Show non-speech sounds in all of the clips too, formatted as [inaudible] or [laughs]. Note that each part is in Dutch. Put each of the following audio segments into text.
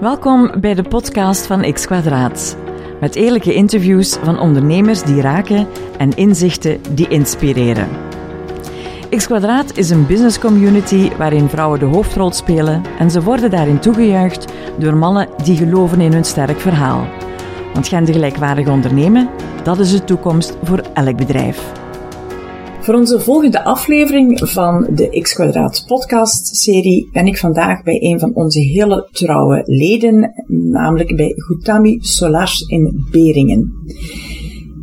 Welkom bij de podcast van X Kwadraat. Met eerlijke interviews van ondernemers die raken en inzichten die inspireren. X Kwadraat is een business community waarin vrouwen de hoofdrol spelen en ze worden daarin toegejuicht door mannen die geloven in hun sterk verhaal. Want gendergelijkwaardig ondernemen, dat is de toekomst voor elk bedrijf. Voor onze volgende aflevering van de X Quadraat podcast serie ben ik vandaag bij een van onze hele trouwe leden, namelijk bij Goutami Solars in Beringen.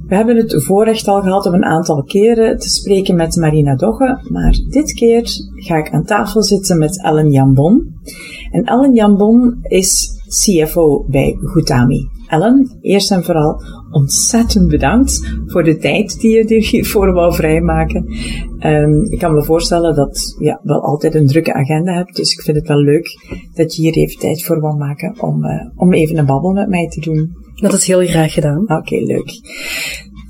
We hebben het voorrecht al gehad om een aantal keren te spreken met Marina Dogge, maar dit keer ga ik aan tafel zitten met Ellen Jambon. En Ellen Jambon is CFO bij Goutami. Ellen, eerst en vooral ontzettend bedankt voor de tijd die je hiervoor [laughs] wou vrijmaken. Um, ik kan me voorstellen dat je ja, wel altijd een drukke agenda hebt, dus ik vind het wel leuk dat je hier even tijd voor wou maken om, uh, om even een babbel met mij te doen. Dat is heel graag gedaan. Oké, okay, leuk.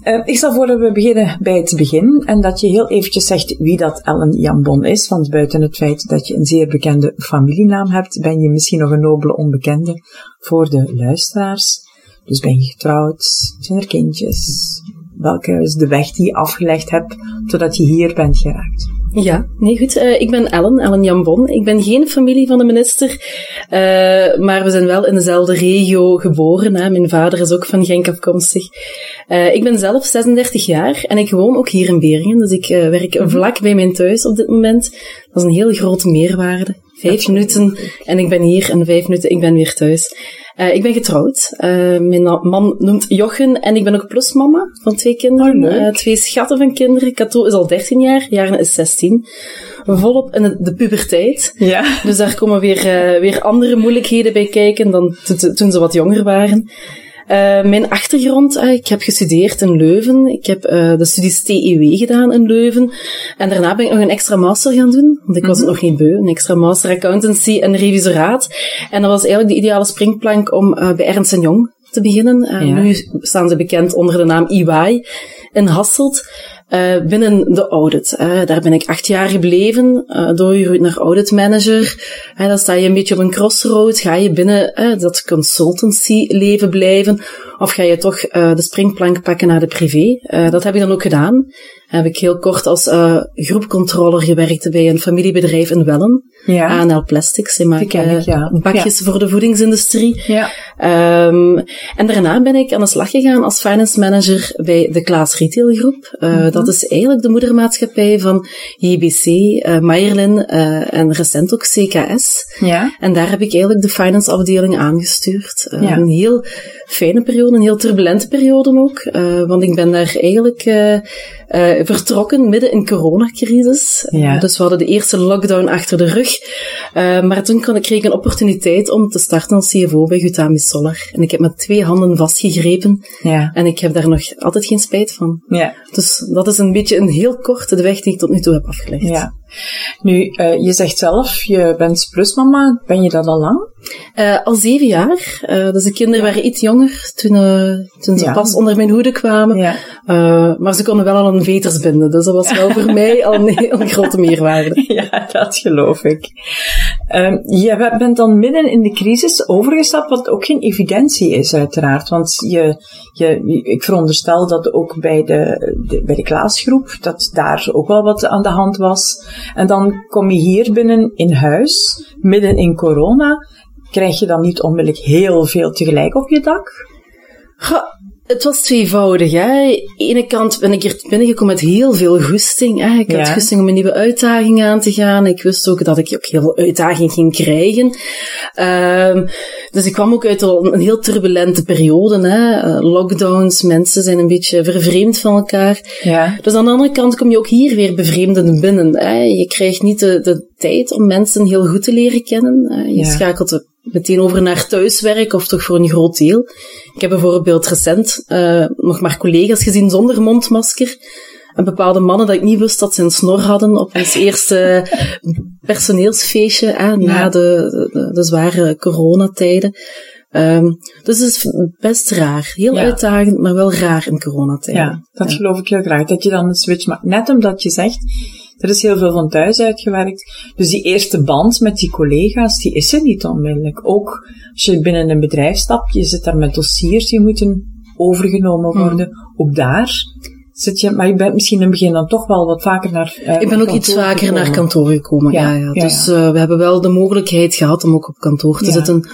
Uh, ik stel voor dat we beginnen bij het begin en dat je heel eventjes zegt wie dat Ellen Jambon is, want buiten het feit dat je een zeer bekende familienaam hebt, ben je misschien nog een nobele onbekende voor de luisteraars. Dus ben je getrouwd? Zijn er kindjes? Welke is de weg die je afgelegd hebt totdat je hier bent geraakt? Ja, nee goed. Uh, ik ben Ellen, Ellen Jambon. Ik ben geen familie van de minister, uh, maar we zijn wel in dezelfde regio geboren. Hè. Mijn vader is ook van Genk afkomstig. Uh, ik ben zelf 36 jaar en ik woon ook hier in Beringen. Dus ik werk mhm. vlak bij mijn thuis op dit moment. Dat is een heel grote meerwaarde. Vijf minuten en ik ben hier en vijf minuten ik ben weer thuis. Uh, ik ben getrouwd. Uh, mijn man noemt Jochen en ik ben ook plusmama van twee kinderen. Oh, uh, twee schatten van kinderen. Kato is al 13 jaar, Jaren is 16. Volop in de, puberteit. Ja. Dus daar komen weer, weer andere moeilijkheden bij kijken dan toen ze wat jonger waren. Uh, mijn achtergrond, uh, ik heb gestudeerd in Leuven. Ik heb uh, de studies TEW gedaan in Leuven. En daarna ben ik nog een extra master gaan doen. Want ik was mm -hmm. nog geen beu. Een extra master accountancy en revisoraat. En dat was eigenlijk de ideale springplank om bij Ernst Jong te beginnen. Ja. Nu staan ze bekend onder de naam EY in Hasselt. Uh, binnen de audit. Uh, daar ben ik acht jaar gebleven, uh, doorgegroeid naar audit manager. Dan sta je een beetje op een crossroad. Ga je binnen dat consultancy leven blijven? Of ga je toch de springplank pakken naar de privé? dat heb ik dan ook gedaan heb ik heel kort als uh, groepcontroller gewerkt bij een familiebedrijf in Wellen. Ja. ANL Plastics. Ze maken ik, ja. bakjes ja. voor de voedingsindustrie. Ja. Um, en daarna ben ik aan de slag gegaan als finance manager bij de Klaas Retail Groep. Uh, mm -hmm. Dat is eigenlijk de moedermaatschappij van JBC, uh, uh, en recent ook CKS. Ja. En daar heb ik eigenlijk de finance afdeling aangestuurd. Een heel fijne periode, een heel turbulente periode ook. want ik ben daar eigenlijk uh, vertrokken midden in coronacrisis. Ja. Dus we hadden de eerste lockdown achter de rug. Maar toen kreeg ik een opportuniteit om te starten als CFO bij Gutami Solar. En ik heb met twee handen vastgegrepen. Ja. En ik heb daar nog altijd geen spijt van. Ja. Dus dat is een beetje een heel korte de weg die ik tot nu toe heb afgelegd. Ja. Nu, je zegt zelf, je bent plusmama. Ben je dat al lang? Uh, al zeven jaar. Uh, dus de kinderen waren iets jonger toen, toen ze Ja. pas onder mijn hoede kwamen. Ja. maar ze konden wel al een veters binden. Dus dat was wel voor [laughs] mij al een heel grote meerwaarde. [laughs] Ja, dat geloof ik. Um, je bent dan midden in de crisis overgestapt, wat ook geen evidentie is uiteraard. Want je, je, ik veronderstel dat ook bij de, de, bij de Klaasgroep, dat daar ook wel wat aan de hand was. En dan kom je hier binnen in huis, midden in corona. Krijg je dan niet onmiddellijk heel veel tegelijk op je dak? Het was tweevoudig. Hè. Aan de ene kant ben ik hier binnengekomen met heel veel goesting. Hè. Ik had Ja. goesting om een nieuwe uitdaging aan te gaan. Ik wist ook dat ik ook heel veel uitdaging ging krijgen. Ehm, dus ik kwam ook uit een heel turbulente periode. Hè. Eh, lockdowns, mensen zijn een beetje vervreemd van elkaar. Ja. Dus aan de andere kant kom je ook hier weer bevreemdend binnen. Hè. Je krijgt niet de, de tijd om mensen heel goed te leren kennen. Je Ja. schakelt er meteen over naar thuiswerk, of toch voor een groot deel. Ik heb bijvoorbeeld recent uh, nog maar collega's gezien zonder mondmasker. En bepaalde mannen dat ik niet wist dat ze een snor hadden op ons [laughs] eerste personeelsfeestje hè, na Ja. de, de, de zware coronatijden. Um, dus het is best raar. Heel Ja. uitdagend, maar wel raar in coronatijden. Ja, dat Ja. geloof ik heel graag. Dat je dan een switch maakt. Net omdat je zegt Er is heel veel van thuis uitgewerkt. Dus die eerste band met die collega's, die is er niet onmiddellijk. Ook als je binnen een bedrijf stapt, je zit daar met dossiers die moeten overgenomen Hmm. worden. Ook daar zit je, maar je bent misschien in het begin dan toch wel wat vaker naar eh, Ik ben ook iets vaker gekomen. naar kantoor gekomen. Ja, Ja, Dus eh, we hebben wel de mogelijkheid gehad om ook op kantoor te zitten.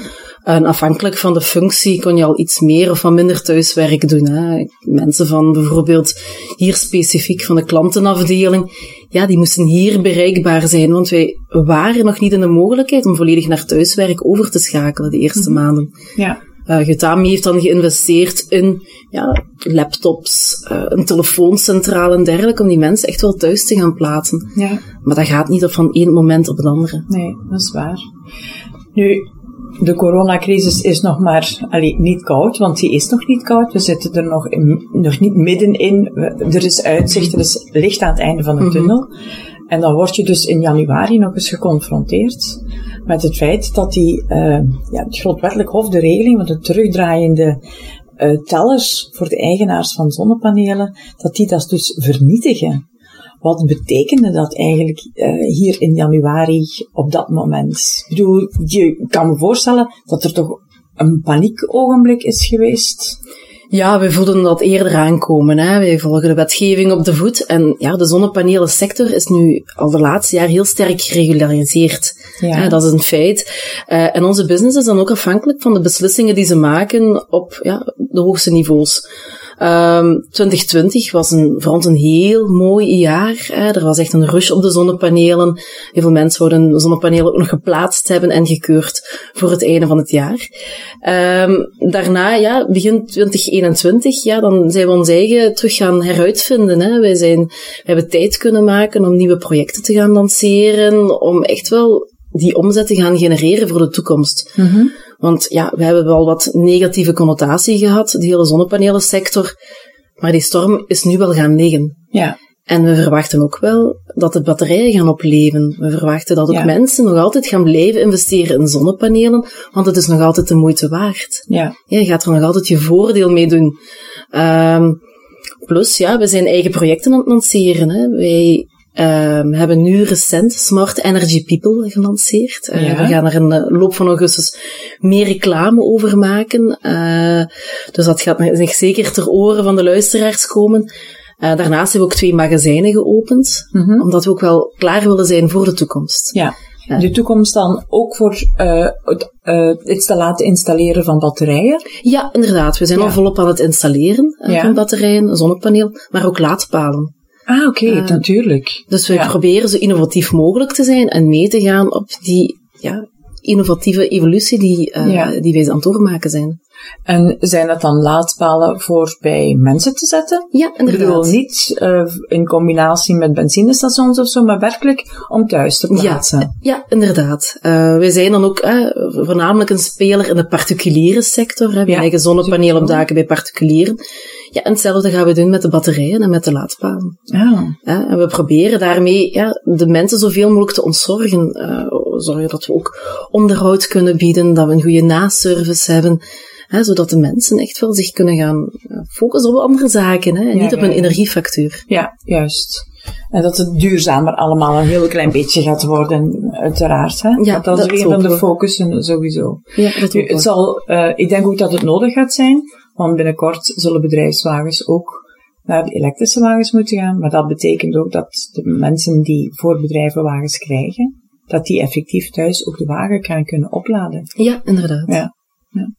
En afhankelijk van de functie kon je al iets meer of wat minder thuiswerk doen. Hè. Mensen van bijvoorbeeld hier specifiek van de klantenafdeling, ja, die moesten hier bereikbaar zijn, want wij waren nog niet in de mogelijkheid om volledig naar thuiswerk over te schakelen de eerste maanden. Ja, Uh, Getami heeft dan geïnvesteerd in ja, laptops, eh, een telefooncentrale en dergelijke, om die mensen echt wel thuis te gaan plaatsen. ja. Maar dat gaat niet op van één moment op het andere. Nee, dat is waar. Nu, de coronacrisis is nog maar, allee, niet koud, want die is nog niet koud. We zitten er nog, in- nog niet middenin. Er is uitzicht, er is licht aan het einde van de tunnel. En dan word je dus in januari nog eens geconfronteerd met het feit dat die, eh, ja, het grondwettelijk hof de regeling van de terugdraaiende eh, tellers voor de eigenaars van zonnepanelen, dat die dat dus vernietigen. Wat betekende dat eigenlijk eh, hier in januari op dat moment? Ik bedoel, je kan me voorstellen dat er toch een paniekogenblik is geweest. Ja, wij voelden dat eerder aankomen. Hè. Wij volgen de wetgeving op de voet. En ja, de zonnepanelensector is nu al de laatste jaar heel sterk geregulariseerd. Ja. Dat is een feit. Eh, en onze business is dan ook afhankelijk van de beslissingen die ze maken op ja, de hoogste niveaus. Ehm 2020 was een, voor ons een heel mooi jaar. Hè. Er was echt een rush op de zonnepanelen. Heel veel mensen wouden de zonnepanelen ook nog geplaatst hebben en gekeurd voor het einde van het jaar. Ehm, daarna, ja, begin 2021, ja, dan zijn we ons eigen terug gaan heruitvinden. Hè. Wij, zijn, we hebben tijd kunnen maken om nieuwe projecten te gaan lanceren, om echt wel die omzet te gaan genereren voor de toekomst. Want ja, we hebben wel wat negatieve connotatie gehad, de hele zonnepanelensector. Maar die storm is nu wel gaan liggen. Ja, En we verwachten ook wel dat de batterijen gaan opleven. We verwachten dat ook Ja. mensen nog altijd gaan blijven investeren in zonnepanelen, want het is nog altijd de moeite waard. ja, Ja, je gaat er nog altijd je voordeel mee doen. Ehm, plus, ja, we zijn eigen projecten aan het lanceren. Hè. Wij ehm, hebben nu recent Smart Energy People gelanceerd. Eh, Ja. We gaan er in de loop van augustus meer reclame over maken. Eh, dus dat gaat zich zeker ter oren van de luisteraars komen. Eh, daarnaast hebben we ook twee magazijnen geopend, omdat we ook wel klaar willen zijn voor de toekomst. ja. De toekomst dan ook voor het, eh, het te laten installeren van batterijen. Ja, inderdaad. We zijn Ja. al volop aan het installeren Ja. van batterijen, zonnepaneel, maar ook laadpalen. Ah, oké, natuurlijk. Dus we Ja. proberen zo innovatief mogelijk te zijn en mee te gaan op die ja, innovatieve evolutie die, eh, Ja. die wij aan het doormaken zijn. En zijn dat dan laadpalen voor bij mensen te zetten? Ja, Ik bedoel, inderdaad. niet eh, in combinatie met benzinestations of zo, maar werkelijk om thuis te plaatsen. Ja, inderdaad. Eh, wij zijn dan ook eh, voornamelijk een speler in de particuliere sector. Hè. We Ja, leggen zonnepanelen op daken bij particulieren. Ja, en hetzelfde gaan we doen met de batterijen en met de laadpalen. Ah, Hè, en we proberen daarmee ja, de mensen zoveel mogelijk te ontzorgen. eh, zorgen dat we ook onderhoud kunnen bieden, dat we een goede naservice hebben. Hè, zodat de mensen echt wel zich kunnen gaan eh, focussen op andere zaken. Hè, en Ja, niet op ja, een ja. energiefactuur. ja, juist. En dat het duurzamer allemaal een heel klein beetje gaat worden, uiteraard. Hè? Ja, Want dat is een van de focussen sowieso. Ja, dat Nu, het zal, eh, ik denk ook dat het nodig gaat zijn, want binnenkort zullen bedrijfswagens ook naar de elektrische wagens moeten gaan. Maar dat betekent ook dat de mensen die voor bedrijven wagens krijgen, dat die effectief thuis ook de wagen gaan kunnen opladen. Ja, inderdaad. Ja. ja.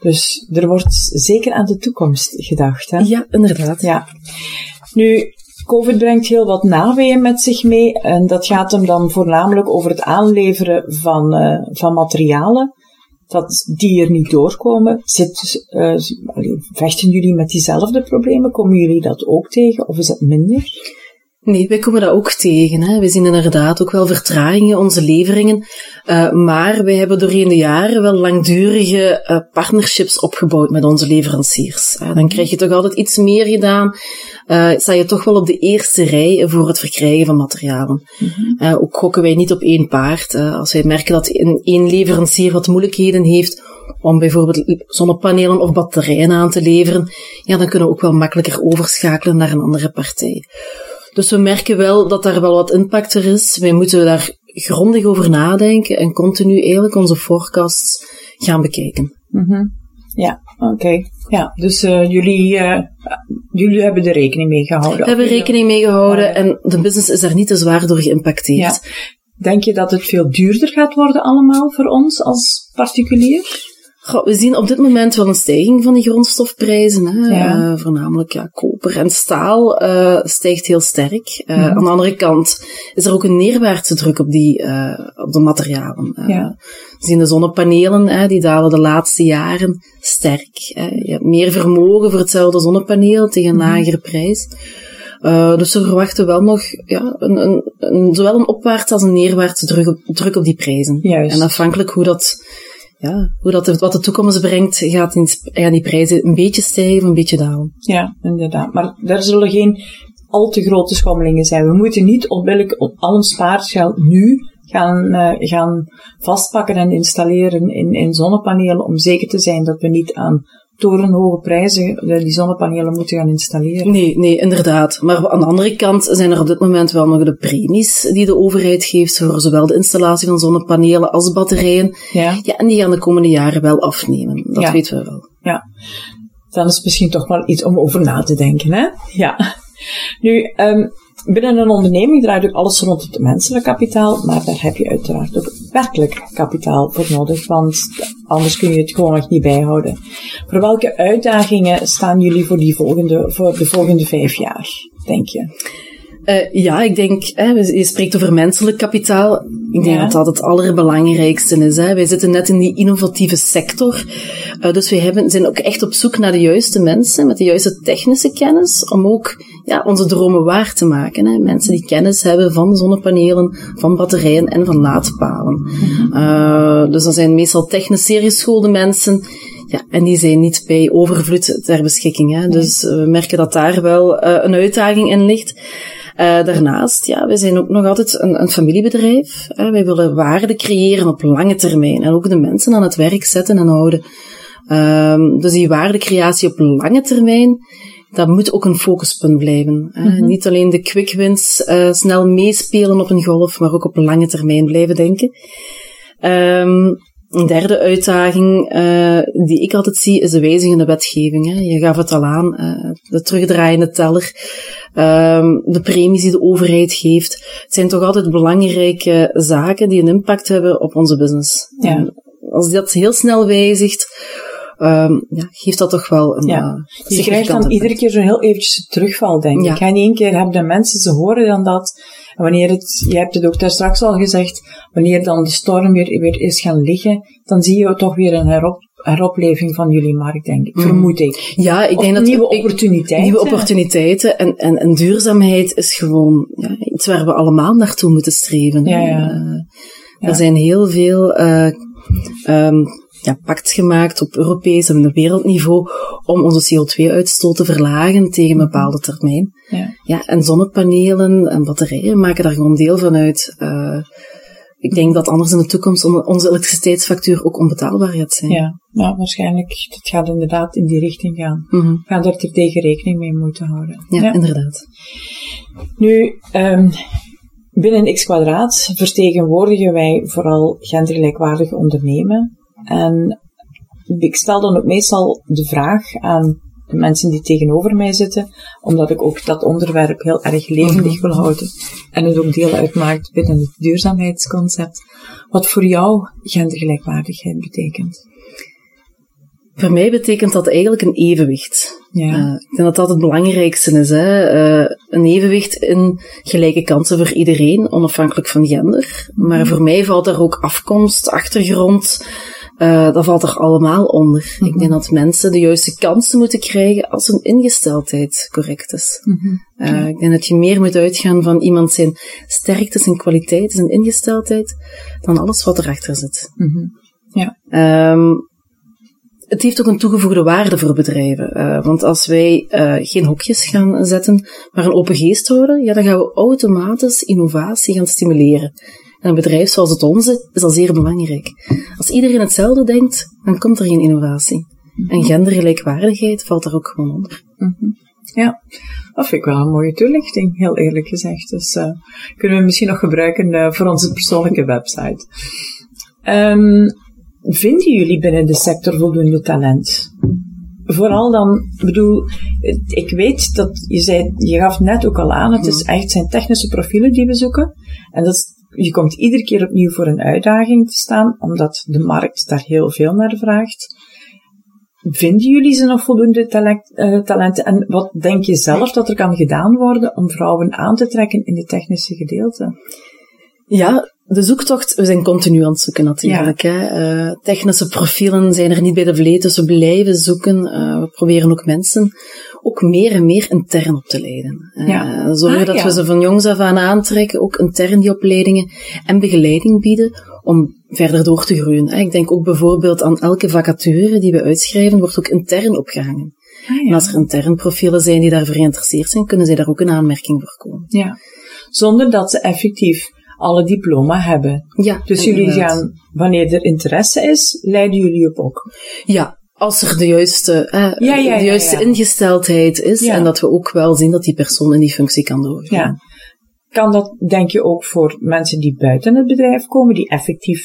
Dus er wordt zeker aan de toekomst gedacht. Hè? Ja, inderdaad. Ja. Nu, COVID brengt heel wat naweeën met zich mee. En dat gaat hem dan voornamelijk over het aanleveren van, eh, van materialen. Dat die er niet doorkomen. Zit, eh, vechten jullie met diezelfde problemen? Komen jullie dat ook tegen? Of is het minder? Nee, wij komen dat ook tegen. Hè. We zien inderdaad ook wel vertragingen in onze leveringen. Uh, maar wij hebben doorheen de jaren wel langdurige uh, partnerships opgebouwd met onze leveranciers. Uh, dan krijg je toch altijd iets meer gedaan. sta je toch wel op de eerste rij voor het verkrijgen van materialen. Mm-hmm. ook gokken wij niet op één paard. als wij merken dat een, één leverancier wat moeilijkheden heeft om bijvoorbeeld zonnepanelen of batterijen aan te leveren, ja, dan kunnen we ook wel makkelijker overschakelen naar een andere partij. Dus we merken wel dat daar wel wat impact er is. Wij moeten daar grondig over nadenken en continu eigenlijk onze forecasts gaan bekijken. Mhm. Ja, oké. Ja, dus uh, jullie, uh, jullie hebben er rekening mee gehouden. We hebben rekening mee gehouden en de business is daar niet te zwaar door geïmpacteerd. Ja. Denk je dat het veel duurder gaat worden allemaal voor ons als particulier? Goh, we zien op dit moment wel een stijging van die grondstofprijzen. Hè. Ja. Uh, voornamelijk ja, koper en staal uh, stijgt heel sterk. Uh, mm. Aan de andere kant is er ook een neerwaartse druk op, die, op de materialen. Ja. We zien de zonnepanelen, die dalen de laatste jaren sterk. Je hebt meer vermogen voor hetzelfde zonnepaneel tegen een mm. lagere prijs. dus we verwachten wel nog ja, een, een, een, zowel een opwaartse als een neerwaartse druk op, druk op die prijzen. Juist. En afhankelijk hoe dat ja, hoe dat, wat de toekomst brengt, gaat die, gaan die prijzen een beetje stijgen een beetje dalen. Ja, inderdaad. Maar daar zullen geen al te grote schommelingen zijn. We moeten niet onmiddellijk op al ons spaargeld nu gaan, uh, gaan vastpakken en installeren in, in zonnepanelen om zeker te zijn dat we niet aan torenhoge prijzen die zonnepanelen moeten gaan installeren. Nee, nee, inderdaad. Maar aan de andere kant zijn er op dit moment wel nog de premies die de overheid geeft voor zowel de installatie van zonnepanelen als batterijen. Ja. ja en die gaan de komende jaren wel afnemen. Dat weten we wel. Ja. Dan is misschien toch wel iets om over na te denken, hè? Ja. Nu, um, Binnen een onderneming draait ook alles rond het menselijk kapitaal, maar daar heb je uiteraard ook werkelijk kapitaal voor nodig, want anders kun je het gewoon nog niet bijhouden. Voor welke uitdagingen staan jullie voor, die volgende, voor de volgende vijf jaar, denk je? Uh, ja, ik denk, hè, je spreekt over menselijk kapitaal. Ik denk dat dat het allerbelangrijkste is. Hè. Wij zitten net in die innovatieve sector. Uh, dus wij hebben, zijn ook echt op zoek naar de juiste mensen met de juiste technische kennis om ook ja, onze dromen waar te maken. Hè. Mensen die kennis hebben van zonnepanelen, van batterijen en van laadpalen. Uh, dus dat zijn meestal technisch zeer geschoolde mensen. Ja, en die zijn niet bij overvloed ter beschikking. Hè. Dus we merken dat daar wel een uitdaging in ligt. Uh, daarnaast, ja, we zijn ook nog altijd een, een familiebedrijf. Uh, wij willen waarde creëren op lange termijn en ook de mensen aan het werk zetten en houden. Um, dus die waardecreatie op lange termijn, dat moet ook een focuspunt blijven. Uh, Niet alleen de quick wins uh, snel meespelen op een golf, maar ook op lange termijn blijven denken. Um, een derde uitdaging uh, die ik altijd zie is de wijzigende wetgeving. Hè. Je gaf het al aan, uh, de terugdraaiende teller, um, de premies die de overheid geeft. Het zijn toch altijd belangrijke zaken die een impact hebben op onze business. Ja. als dat heel snel wijzigt, um, ja, geeft dat toch wel een. Ja. Uh, je krijgt dan iedere keer zo'n heel eventjes terugval, denk ik. Ja. En één keer hebben de mensen, ze horen dan dat. En wanneer het, je hebt het ook daar straks al gezegd, wanneer dan de storm weer, weer is gaan liggen, dan zie je toch weer een herop, heropleving van jullie markt, denk ik. Mm. Vermoed ik. Ja, ik denk dat nieuwe opportuniteiten. Nieuwe opportuniteiten en, en, en duurzaamheid is gewoon ja, iets waar we allemaal naartoe moeten streven. Ja, ja. Uh, er zijn heel veel uh, um, ja, pact gemaakt op Europees en wereldniveau om onze CO2-uitstoot te verlagen tegen een bepaalde termijn. Ja. ja, en zonnepanelen en batterijen maken daar gewoon deel van uit. Uh, ik denk dat anders in de toekomst onze elektriciteitsfactuur ook onbetaalbaar gaat zijn. Ja, ja waarschijnlijk. Het gaat inderdaad in die richting gaan. Mm -hmm. We gaan er tegen rekening mee moeten houden. Ja, inderdaad. Nu, um, binnen X Kwadraat vertegenwoordigen wij vooral gendergelijkwaardige ondernemen. En ik stel dan ook meestal de vraag aan de mensen die tegenover mij zitten, omdat ik ook dat onderwerp heel erg levendig wil houden en het ook deel uitmaakt binnen het duurzaamheidsconcept, wat voor jou gendergelijkwaardigheid betekent. Voor mij betekent dat eigenlijk een evenwicht. Ja. Uh, ik denk dat dat het belangrijkste is. Hè? Uh, een evenwicht in gelijke kansen voor iedereen, onafhankelijk van gender. Maar mhm. voor mij valt daar ook afkomst, achtergrond, uh, dat valt er allemaal onder. Ik mhm. denk dat mensen de juiste kansen moeten krijgen als hun ingesteldheid correct is. uh, ja. Ik denk dat je meer moet uitgaan van iemand zijn sterktes en kwaliteiten en ingesteldheid dan alles wat erachter zit. Mm Ja. Um, het heeft ook een toegevoegde waarde voor bedrijven. Uh, want als wij uh, geen hokjes gaan zetten, maar een open geest houden, ja, dan gaan we automatisch innovatie gaan stimuleren een bedrijf zoals het onze is al zeer belangrijk. Als iedereen hetzelfde denkt, dan komt er geen innovatie. En gendergelijkwaardigheid valt daar ook gewoon onder. Mhm. Ja, dat vind ik wel een mooie toelichting, heel eerlijk gezegd. Dus uh, kunnen we misschien nog gebruiken uh, voor onze persoonlijke website. Um, vinden jullie binnen de sector voldoende talent? Vooral dan, bedoel, ik weet dat je zei, je gaf net ook al aan, het is echt zijn technische profielen die we zoeken. En dat is, je komt iedere keer opnieuw voor een uitdaging te staan, omdat de markt daar heel veel naar vraagt. Vinden jullie ze nog voldoende uh, talenten? En wat denk je zelf dat er kan gedaan worden om vrouwen aan te trekken in de technische gedeelte? Ja, de zoektocht, we zijn continu aan het zoeken natuurlijk. Ja. Hè. Uh, technische profielen zijn er niet bij de vleet, dus we blijven zoeken. Uh, we proberen ook mensen ook meer en meer intern op te leiden. Uh, ja. Zorgen ah, dat ja. we ze van jongs af aan aantrekken, ook intern die opleidingen en begeleiding bieden om verder door te groeien. Ik denk ook bijvoorbeeld aan elke vacature die we uitschrijven, wordt ook intern opgehangen. Ah. En als er intern profielen zijn die daarvoor geïnteresseerd zijn, kunnen zij daar ook een aanmerking voor komen. Ja. Zonder dat ze effectief alle diploma hebben. Ja, dus jullie gaan, wanneer er interesse is, leiden jullie op ook. Ja, als er de juiste, eh, ja, ja, de juiste ingesteldheid is en dat we ook wel zien dat die persoon in die functie kan doorgaan. Ja. Kan dat, denk je, ook voor mensen die buiten het bedrijf komen, die effectief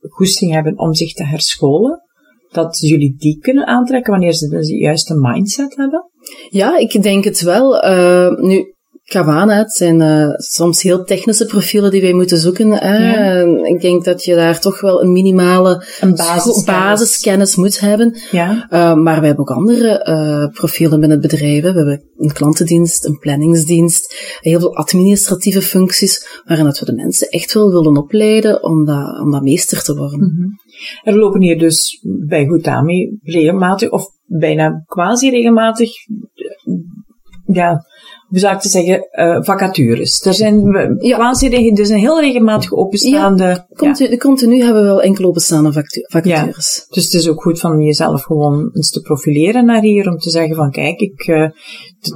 goesting hebben om zich te herscholen? Dat jullie die kunnen aantrekken wanneer ze de juiste mindset hebben? Ja, ik denk het wel. Uh, nu, Kavana, het zijn uh, soms heel technische profielen die wij moeten zoeken. Ja. Ik denk dat je daar toch wel een minimale een basiskennis. basiskennis moet hebben. Ja. Uh, maar we hebben ook andere uh, profielen binnen het bedrijf. We hebben een klantendienst, een planningsdienst, heel veel administratieve functies, waarin dat we de mensen echt wel willen opleiden om dat, om dat meester te worden. Mm -hmm. Er lopen hier dus bij Goutami regelmatig, of bijna quasi regelmatig, ja, hoe zou ik te zeggen, uh, vacatures. Er zijn, ja. er zijn heel regelmatig openstaande... Ja, continu, ja. continu hebben we wel enkele openstaande vacatures. Ja. Dus het is ook goed van jezelf gewoon eens te profileren naar hier, om te zeggen van kijk, ik, uh,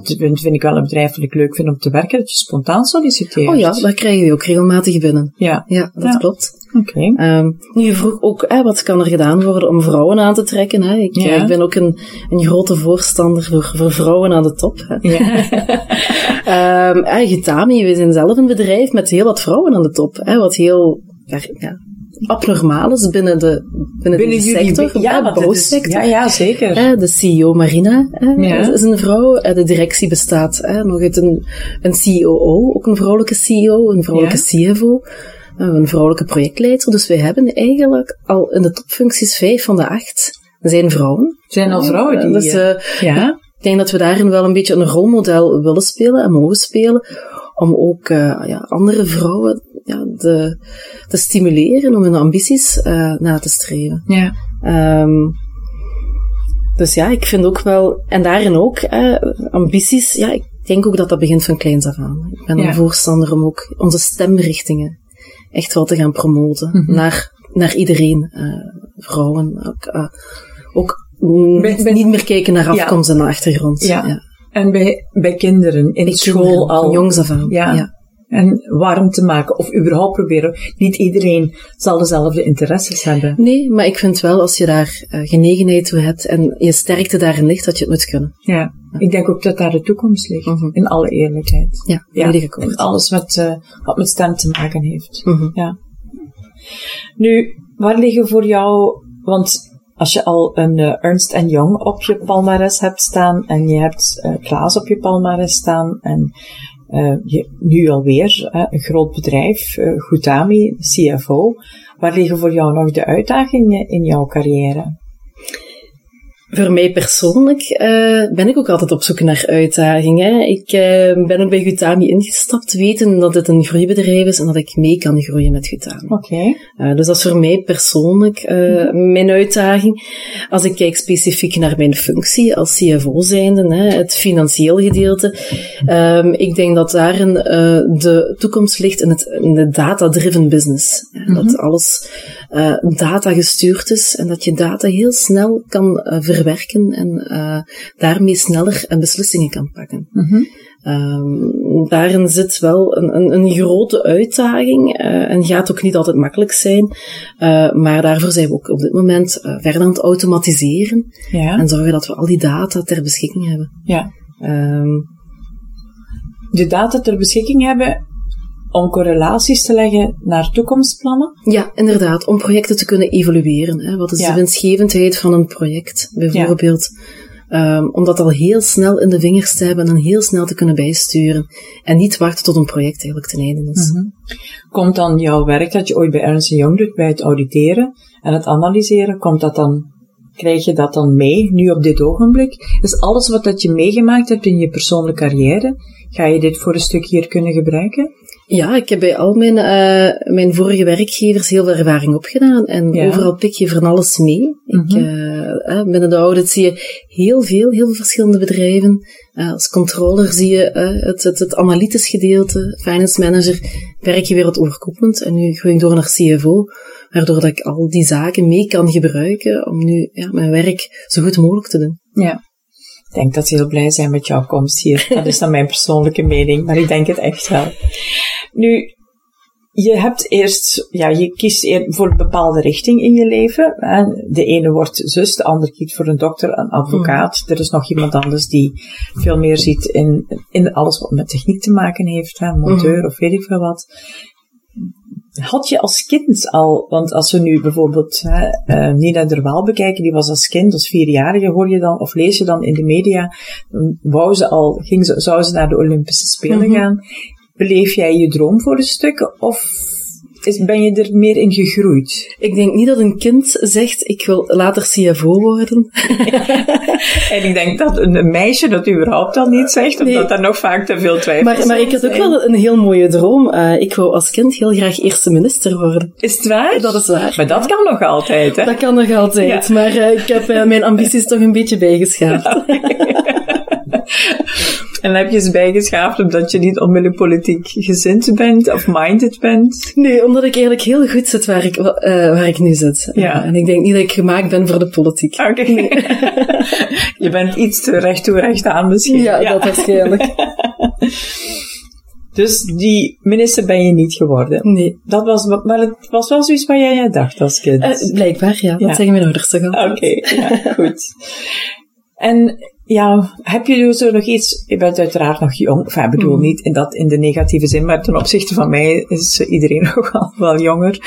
dit vind ik wel een bedrijf dat ik leuk vind om te werken, dat je spontaan solliciteert. Oh ja, daar krijgen we ook regelmatig binnen. Ja. Ja, dat klopt. Oké. Okay. Um, nu, je vroeg ook, hè, wat kan er gedaan worden om vrouwen aan te trekken? Hè? Ik, ja. ik ben ook een, een grote voorstander voor, voor vrouwen aan de top. Hè? Ja. [laughs] um, eh, we zijn zelf een bedrijf met heel wat vrouwen aan de top. Hè, wat heel ja, abnormaal is binnen de, binnen, binnen de sector, ja, de bouwsector. Ja, ja, zeker. Eh, de CEO Marina eh, is een vrouw. Eh, de directie bestaat nog uit een, een COO, ook een vrouwelijke CEO, een vrouwelijke CFO een vrouwelijke projectleider. Dus wij hebben eigenlijk al in de topfuncties vijf van de acht zijn vrouwen. Zijn al vrouwen die... Dus, uh, ja. Ik denk dat we daarin wel een beetje een rolmodel willen spelen en mogen spelen. Om ook uh, ja, andere vrouwen ja, de, te stimuleren om hun ambities uh, na te streven. Ja. Um, dus ja, ik vind ook wel, en daarin ook, ambities, ja, ik denk ook dat dat begint van kleins af aan. Ik ben ja. een voorstander om ook onze stemrichtingen echt wel te gaan promoten mm -hmm. naar, naar iedereen, uh, vrouwen, ook, uh, ook niet meer kijken naar afkomst ja. en naar achtergrond. Ja. ja. En bij, bij kinderen in bij school kinderen, al. jongs af aan. Ja. En warm te maken, of überhaupt proberen. Niet iedereen zal dezelfde interesses hebben. Nee, maar ik vind wel als je daar uh, genegenheid toe hebt en je sterkte daarin ligt, dat je het moet kunnen. Ja, ja. ik denk ook dat daar de toekomst ligt, mm -hmm. in alle eerlijkheid. Ja, ja. In alles wat, uh, wat met stem te maken heeft. Mm -hmm. Ja. Nu, waar liggen voor jou, want als je al een uh, Ernst Young op je palmares hebt staan en je hebt uh, Klaas op je palmares staan en je, nu alweer uh, een groot bedrijf, uh, Goutami, CFO. Waar liggen voor jou nog de uitdagingen in jouw carrière? Voor mij persoonlijk uh, ben ik ook altijd op zoek naar uitdagingen. Ik uh, ben ook bij Gutami ingestapt, weten dat het een groeibedrijf is en dat ik mee kan groeien met Gutami. Oké. Okay. Uh, dus dat is voor mij persoonlijk mm. mijn uitdaging. Als ik kijk specifiek naar mijn functie als CFO zijnde, hè, het financieel gedeelte, um, ik denk dat daarin de toekomst ligt in, het, in de data-driven business. Mm -hmm. Dat alles data gestuurd is en dat je data heel snel kan verwerken verwerken en uh, daarmee sneller beslissingen kan pakken. Mm -hmm. um, daarin zit wel een, een, een grote uitdaging uh, en gaat ook niet altijd makkelijk zijn. Uh, maar daarvoor zijn we ook op dit moment verder aan het automatiseren ja. en zorgen dat we al die data ter beschikking hebben. Ja. Ehm, de data ter beschikking hebben om correlaties te leggen naar toekomstplannen? Ja, inderdaad, om projecten te kunnen evalueren. Hè. Wat is de winstgevendheid van een project, bijvoorbeeld? Um, om dat al heel snel in de vingers te hebben en heel snel te kunnen bijsturen. En niet wachten tot een project eigenlijk ten einde is. Mhm. Komt dan jouw werk dat je ooit bij Ernst Young doet, bij het auditeren en het analyseren, komt dat dan, krijg je dat dan mee, nu op dit ogenblik? Dus alles wat dat je meegemaakt hebt in je persoonlijke carrière, ga je dit voor een stuk hier kunnen gebruiken? Ja, ik heb bij al mijn, uh, mijn vorige werkgevers heel veel ervaring opgedaan. En overal pik je van alles mee. Ik, -hmm. binnen de audit zie je heel veel, heel veel verschillende bedrijven. Uh, als controller zie je het, het, het analytisch gedeelte. Finance manager werk je weer wat overkoepelend. En nu groei ik door naar CFO. Waardoor dat ik al die zaken mee kan gebruiken om nu ja, mijn werk zo goed mogelijk te doen. Ja. Ik denk dat ze heel blij zijn met jouw komst hier. [laughs] Dat is dan mijn persoonlijke mening, maar ik denk het echt wel. Nu, je hebt eerst, ja, je kiest voor een bepaalde richting in je leven. De ene wordt zus, de ander kiest voor een dokter, een advocaat. Hmm. Er is nog iemand anders die veel meer ziet in, in alles wat met techniek te maken heeft, hè, monteur hmm. of weet ik veel wat. Had je als kind al, want als we nu bijvoorbeeld hè, uh, Nina Derwaal bekijken, die was als kind, als vierjarige, hoor je dan, of lees je dan in de media, wou ze al, ging ze, zou ze naar de Olympische Spelen mhm. gaan. Beleef jij je droom voor een stuk, of is, ben je er meer in gegroeid? Ik denk niet dat een kind zegt, ik wil later CFO worden. [laughs] en ik denk dat een meisje dat überhaupt al niet zegt, omdat daar nog vaak te veel twijfel Maar, maar ik had ook wel een heel mooie droom. Uh, ik wou als kind heel graag eerste minister worden. Is het waar? Dat is waar. Maar dat kan nog altijd, hè? Dat kan nog altijd, maar uh, ik heb uh, mijn ambities toch een beetje bijgeschaafd. [laughs] En heb je ze bijgeschaafd omdat je niet onmiddellijk politiek gezind bent of minded bent? Nee, omdat ik eigenlijk heel goed zit waar ik, uh, waar ik nu zit. Ja. en ik denk niet dat ik gemaakt ben voor de politiek. Oké. Nee. [laughs] je bent iets te recht toe recht aan misschien. Ja, ja. dat waarschijnlijk. [laughs] Dus die minister ben je niet geworden? Nee. Dat was, maar het was wel zoiets waar jij dacht als kind? Uh, blijkbaar, ja. Dat zeggen mijn ouders toch al. Oké, ja, goed. [laughs] En ja, heb je zo nog iets? Je bent uiteraard nog jong. Enfin, ik bedoel mm. niet in, dat, in de negatieve zin, maar ten opzichte van mij is iedereen [laughs] nogal wel jonger.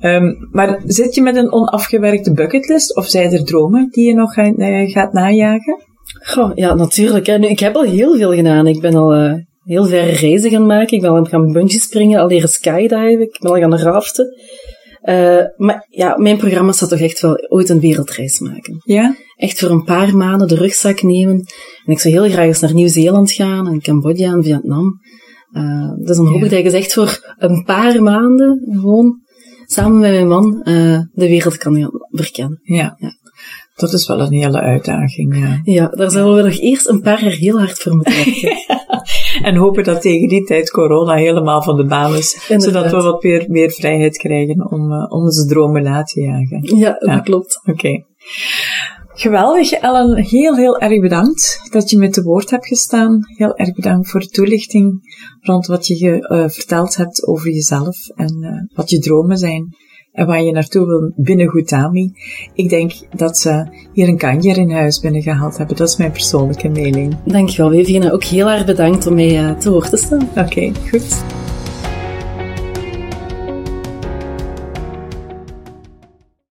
Um, maar zit je met een onafgewerkte bucketlist of zijn er dromen die je nog gaat, uh, gaat najagen? Goh, ja, natuurlijk. Hè. Nu, ik heb al heel veel gedaan. Ik ben al uh, heel verre reizen gaan maken. Ik ben al gaan bungee springen, al leren skydiven. Ik ben al gaan raften. Uh, maar ja, mijn programma zou toch echt wel ooit een wereldreis maken. Ja? Echt voor een paar maanden de rugzak nemen. En ik zou heel graag eens naar Nieuw-Zeeland gaan en Cambodja en Vietnam. Uh, dus dan hoop ik dat ik eens echt voor een paar maanden gewoon samen met mijn man uh, de wereld kan verkennen. Ja. ja. Dat is wel een hele uitdaging. Ja, ja daar zullen we nog eerst een paar jaar heel hard voor moeten werken. [laughs] en hopen dat tegen die tijd corona helemaal van de baan is. Zodat we wat meer, meer vrijheid krijgen om, uh, om onze dromen na te jagen. Ja, dat klopt. Oké. Geweldig, Ellen. Heel, heel erg bedankt dat je met te woord hebt gestaan. Heel erg bedankt voor de toelichting rond wat je uh, verteld hebt over jezelf en uh, wat je dromen zijn en waar je naartoe wil binnen Goutami. Ik denk dat ze hier een kanjer in huis binnengehaald hebben. Dat is mijn persoonlijke mening. Dankjewel, Vivienne. Ook heel erg bedankt om mij uh, te woord te staan. Oké, okay, goed.